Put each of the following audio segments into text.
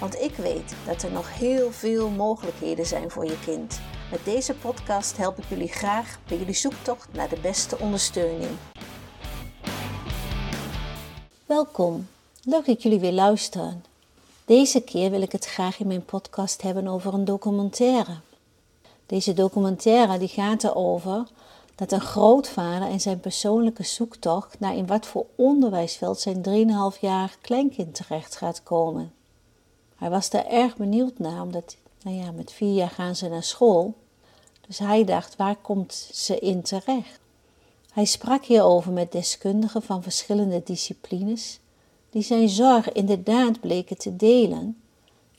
Want ik weet dat er nog heel veel mogelijkheden zijn voor je kind. Met deze podcast help ik jullie graag bij jullie zoektocht naar de beste ondersteuning. Welkom, leuk dat jullie weer luisteren. Deze keer wil ik het graag in mijn podcast hebben over een documentaire. Deze documentaire die gaat erover dat een grootvader in zijn persoonlijke zoektocht naar in wat voor onderwijsveld zijn 3,5 jaar kleinkind terecht gaat komen. Hij was daar erg benieuwd naar, omdat, nou ja, met vier jaar gaan ze naar school. Dus hij dacht, waar komt ze in terecht? Hij sprak hierover met deskundigen van verschillende disciplines, die zijn zorg inderdaad bleken te delen,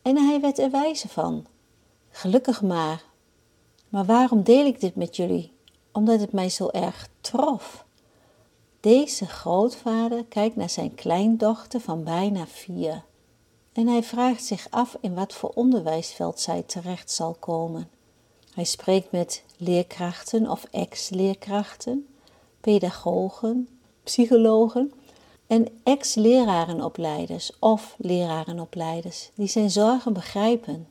en hij werd er wijzer van. Gelukkig maar. Maar waarom deel ik dit met jullie? Omdat het mij zo erg trof. Deze grootvader kijkt naar zijn kleindochter van bijna vier en hij vraagt zich af in wat voor onderwijsveld zij terecht zal komen. Hij spreekt met leerkrachten of ex-leerkrachten, pedagogen, psychologen en ex-lerarenopleiders of lerarenopleiders die zijn zorgen begrijpen.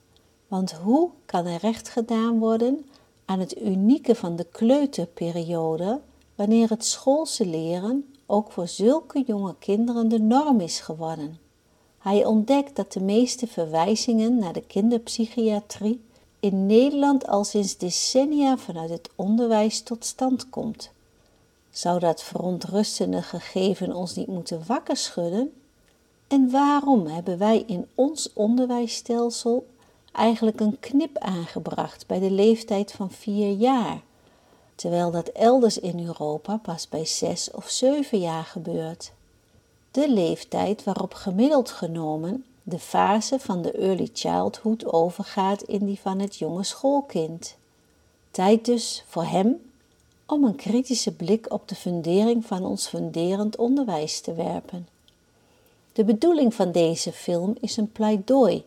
Want hoe kan er recht gedaan worden aan het unieke van de kleuterperiode wanneer het schoolse leren ook voor zulke jonge kinderen de norm is geworden? Hij ontdekt dat de meeste verwijzingen naar de kinderpsychiatrie in Nederland al sinds decennia vanuit het onderwijs tot stand komt. Zou dat verontrustende gegeven ons niet moeten wakker schudden? En waarom hebben wij in ons onderwijsstelsel eigenlijk een knip aangebracht bij de leeftijd van vier jaar, terwijl dat elders in Europa pas bij zes of zeven jaar gebeurt? De leeftijd waarop gemiddeld genomen de fase van de early childhood overgaat in die van het jonge schoolkind. Tijd dus voor hem om een kritische blik op de fundering van ons funderend onderwijs te werpen. De bedoeling van deze film is een pleidooi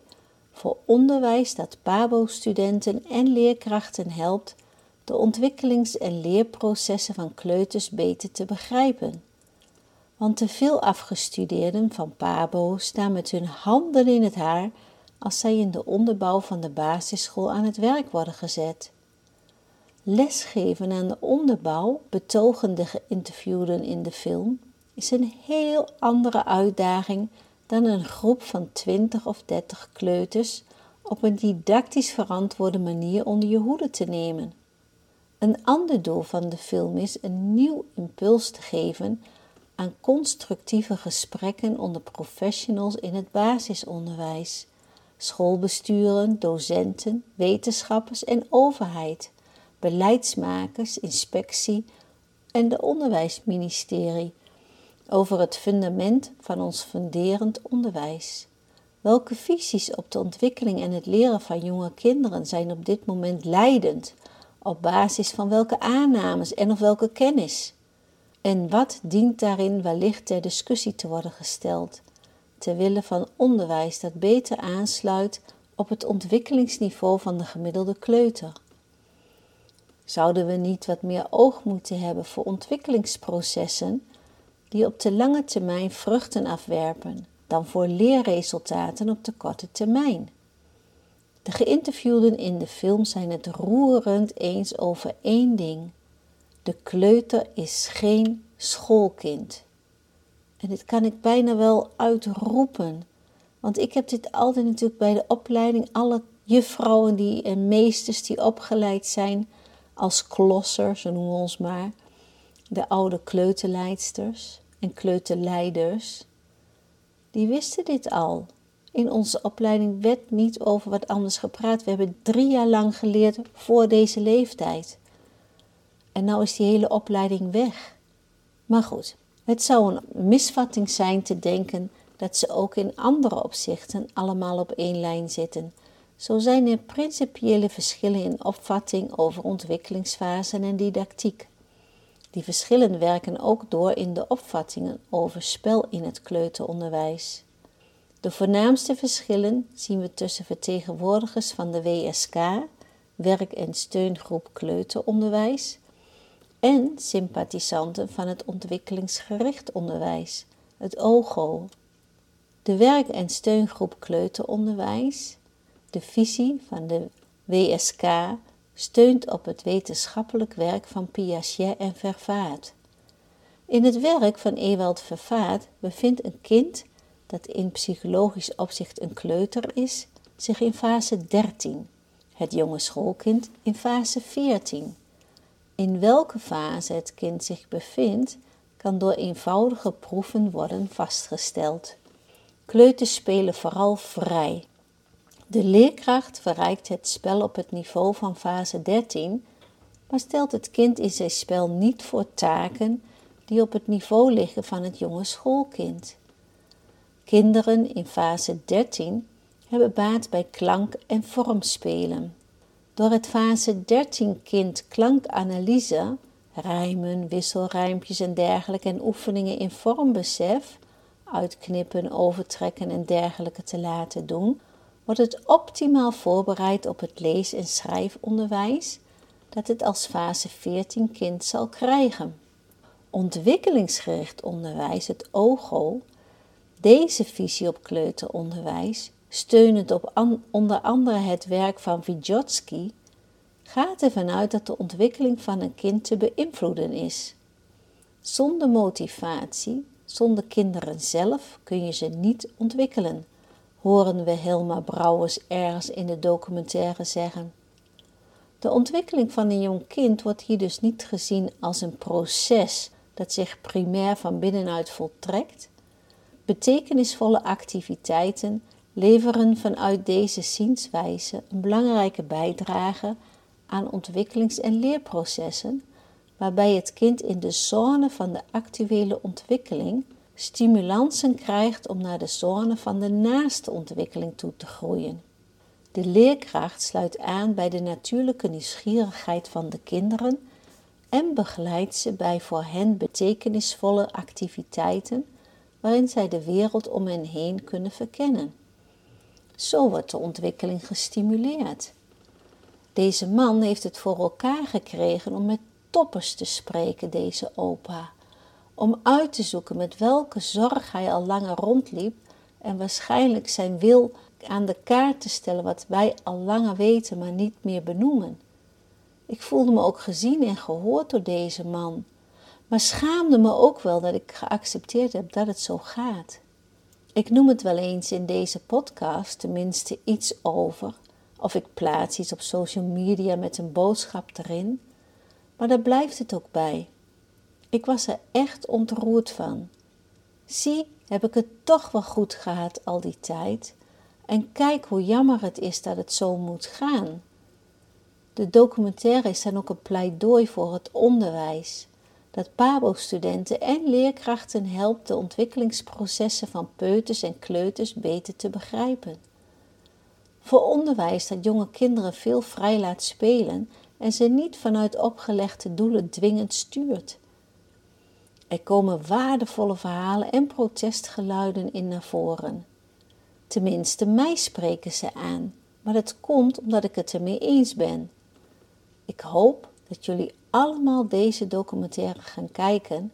voor onderwijs dat PABO-studenten en leerkrachten helpt de ontwikkelings- en leerprocessen van kleuters beter te begrijpen want te veel afgestudeerden van Pabo staan met hun handen in het haar als zij in de onderbouw van de basisschool aan het werk worden gezet. Lesgeven aan de onderbouw, betogen de geïnterviewden in de film, is een heel andere uitdaging dan een groep van 20 of 30 kleuters op een didactisch verantwoorde manier onder je hoede te nemen. Een ander doel van de film is een nieuw impuls te geven aan constructieve gesprekken onder professionals in het basisonderwijs, schoolbesturen, docenten, wetenschappers en overheid, beleidsmakers, inspectie en de onderwijsministerie over het fundament van ons funderend onderwijs. Welke visies op de ontwikkeling en het leren van jonge kinderen zijn op dit moment leidend? Op basis van welke aannames en of welke kennis? En wat dient daarin wellicht ter discussie te worden gesteld, ter wille van onderwijs dat beter aansluit op het ontwikkelingsniveau van de gemiddelde kleuter? Zouden we niet wat meer oog moeten hebben voor ontwikkelingsprocessen die op de lange termijn vruchten afwerpen dan voor leerresultaten op de korte termijn? De geïnterviewden in de film zijn het roerend eens over één ding de kleuter is geen schoolkind. En dit kan ik bijna wel uitroepen. Want ik heb dit altijd natuurlijk bij de opleiding, alle juffrouwen die, en meesters die opgeleid zijn als klosser, zo noemen we ons maar, de oude kleuterleidsters en kleuterleiders, die wisten dit al. In onze opleiding werd niet over wat anders gepraat. We hebben drie jaar lang geleerd voor deze leeftijd. En nou is die hele opleiding weg. Maar goed, het zou een misvatting zijn te denken dat ze ook in andere opzichten allemaal op één lijn zitten. Zo zijn er principiële verschillen in opvatting over ontwikkelingsfasen en didactiek. Die verschillen werken ook door in de opvattingen over spel in het kleuteronderwijs. De voornaamste verschillen zien we tussen vertegenwoordigers van de WSK, Werk- en Steungroep Kleuteronderwijs, en sympathisanten van het ontwikkelingsgericht onderwijs, het OGO. De werk- en steungroep kleuteronderwijs, de visie van de WSK, steunt op het wetenschappelijk werk van Piaget en Vervaat. In het werk van Ewald Vervaat bevindt een kind dat in psychologisch opzicht een kleuter is, zich in fase 13, het jonge schoolkind in fase 14. In welke fase het kind zich bevindt, kan door eenvoudige proeven worden vastgesteld. Kleuters spelen vooral vrij. De leerkracht verrijkt het spel op het niveau van fase 13, maar stelt het kind in zijn spel niet voor taken die op het niveau liggen van het jonge schoolkind. Kinderen in fase 13 hebben baat bij klank- en vormspelen. Door het fase 13 kind klankanalyse, rijmen, wisselrijmpjes en dergelijke en oefeningen in vormbesef, uitknippen, overtrekken en dergelijke te laten doen, wordt het optimaal voorbereid op het lees- en schrijfonderwijs dat het als fase 14 kind zal krijgen. Ontwikkelingsgericht onderwijs, het OGO, deze visie op kleuteronderwijs, steunend op onder andere het werk van Vygotsky, gaat ervan uit dat de ontwikkeling van een kind te beïnvloeden is. Zonder motivatie, zonder kinderen zelf, kun je ze niet ontwikkelen, horen we Helma Brouwers ergens in de documentaire zeggen. De ontwikkeling van een jong kind wordt hier dus niet gezien als een proces dat zich primair van binnenuit voltrekt. Betekenisvolle activiteiten leveren vanuit deze zienswijze een belangrijke bijdrage aan ontwikkelings- en leerprocessen, waarbij het kind in de zone van de actuele ontwikkeling stimulansen krijgt om naar de zone van de naaste ontwikkeling toe te groeien. De leerkracht sluit aan bij de natuurlijke nieuwsgierigheid van de kinderen en begeleidt ze bij voor hen betekenisvolle activiteiten waarin zij de wereld om hen heen kunnen verkennen. Zo wordt de ontwikkeling gestimuleerd. Deze man heeft het voor elkaar gekregen om met toppers te spreken, deze opa. Om uit te zoeken met welke zorg hij al langer rondliep en waarschijnlijk zijn wil aan de kaart te stellen wat wij al langer weten, maar niet meer benoemen. Ik voelde me ook gezien en gehoord door deze man, maar schaamde me ook wel dat ik geaccepteerd heb dat het zo gaat. Ik noem het wel eens in deze podcast tenminste iets over, of ik plaats iets op social media met een boodschap erin, maar daar blijft het ook bij. Ik was er echt ontroerd van. Zie, heb ik het toch wel goed gehad al die tijd, en kijk hoe jammer het is dat het zo moet gaan. De documentaire is dan ook een pleidooi voor het onderwijs, dat PABO-studenten en leerkrachten helpt de ontwikkelingsprocessen van peuters en kleuters beter te begrijpen. Voor onderwijs dat jonge kinderen veel vrij laat spelen en ze niet vanuit opgelegde doelen dwingend stuurt. Er komen waardevolle verhalen en protestgeluiden in naar voren. Tenminste, mij spreken ze aan, maar dat komt omdat ik het ermee eens ben. Ik hoop dat jullie allemaal deze documentaire gaan kijken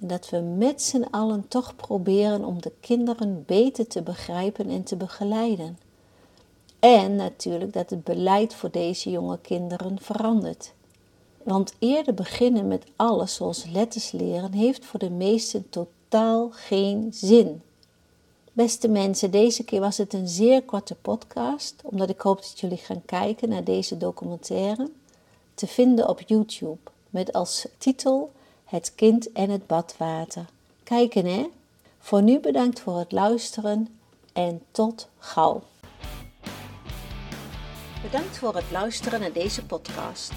en dat we met z'n allen toch proberen om de kinderen beter te begrijpen en te begeleiden. En natuurlijk dat het beleid voor deze jonge kinderen verandert. Want eerder beginnen met alles zoals letters leren heeft voor de meesten totaal geen zin. Beste mensen, deze keer was het een zeer korte podcast, omdat ik hoop dat jullie gaan kijken naar deze documentaire te vinden op YouTube met als titel Het kind en het badwater. Kijken hè? Voor nu bedankt voor het luisteren en tot gauw. Bedankt voor het luisteren naar deze podcast.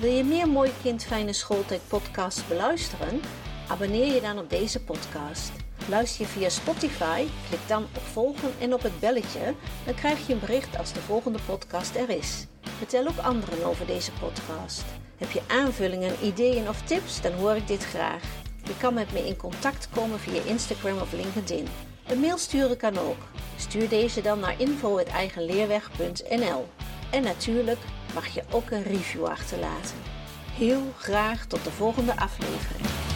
Wil je meer Mooi Kind Fijne Schooltijd podcast beluisteren? Abonneer je dan op deze podcast. Luister je via Spotify? Klik dan op volgen en op het belletje. Dan krijg je een bericht als de volgende podcast er is. Vertel ook anderen over deze podcast. Heb je aanvullingen, ideeën of tips? Dan hoor ik dit graag. Je kan met me in contact komen via Instagram of LinkedIn. Een mail sturen kan ook. Stuur deze dan naar info.eigenleerweg.nl En natuurlijk mag je ook een review achterlaten. Heel graag tot de volgende aflevering.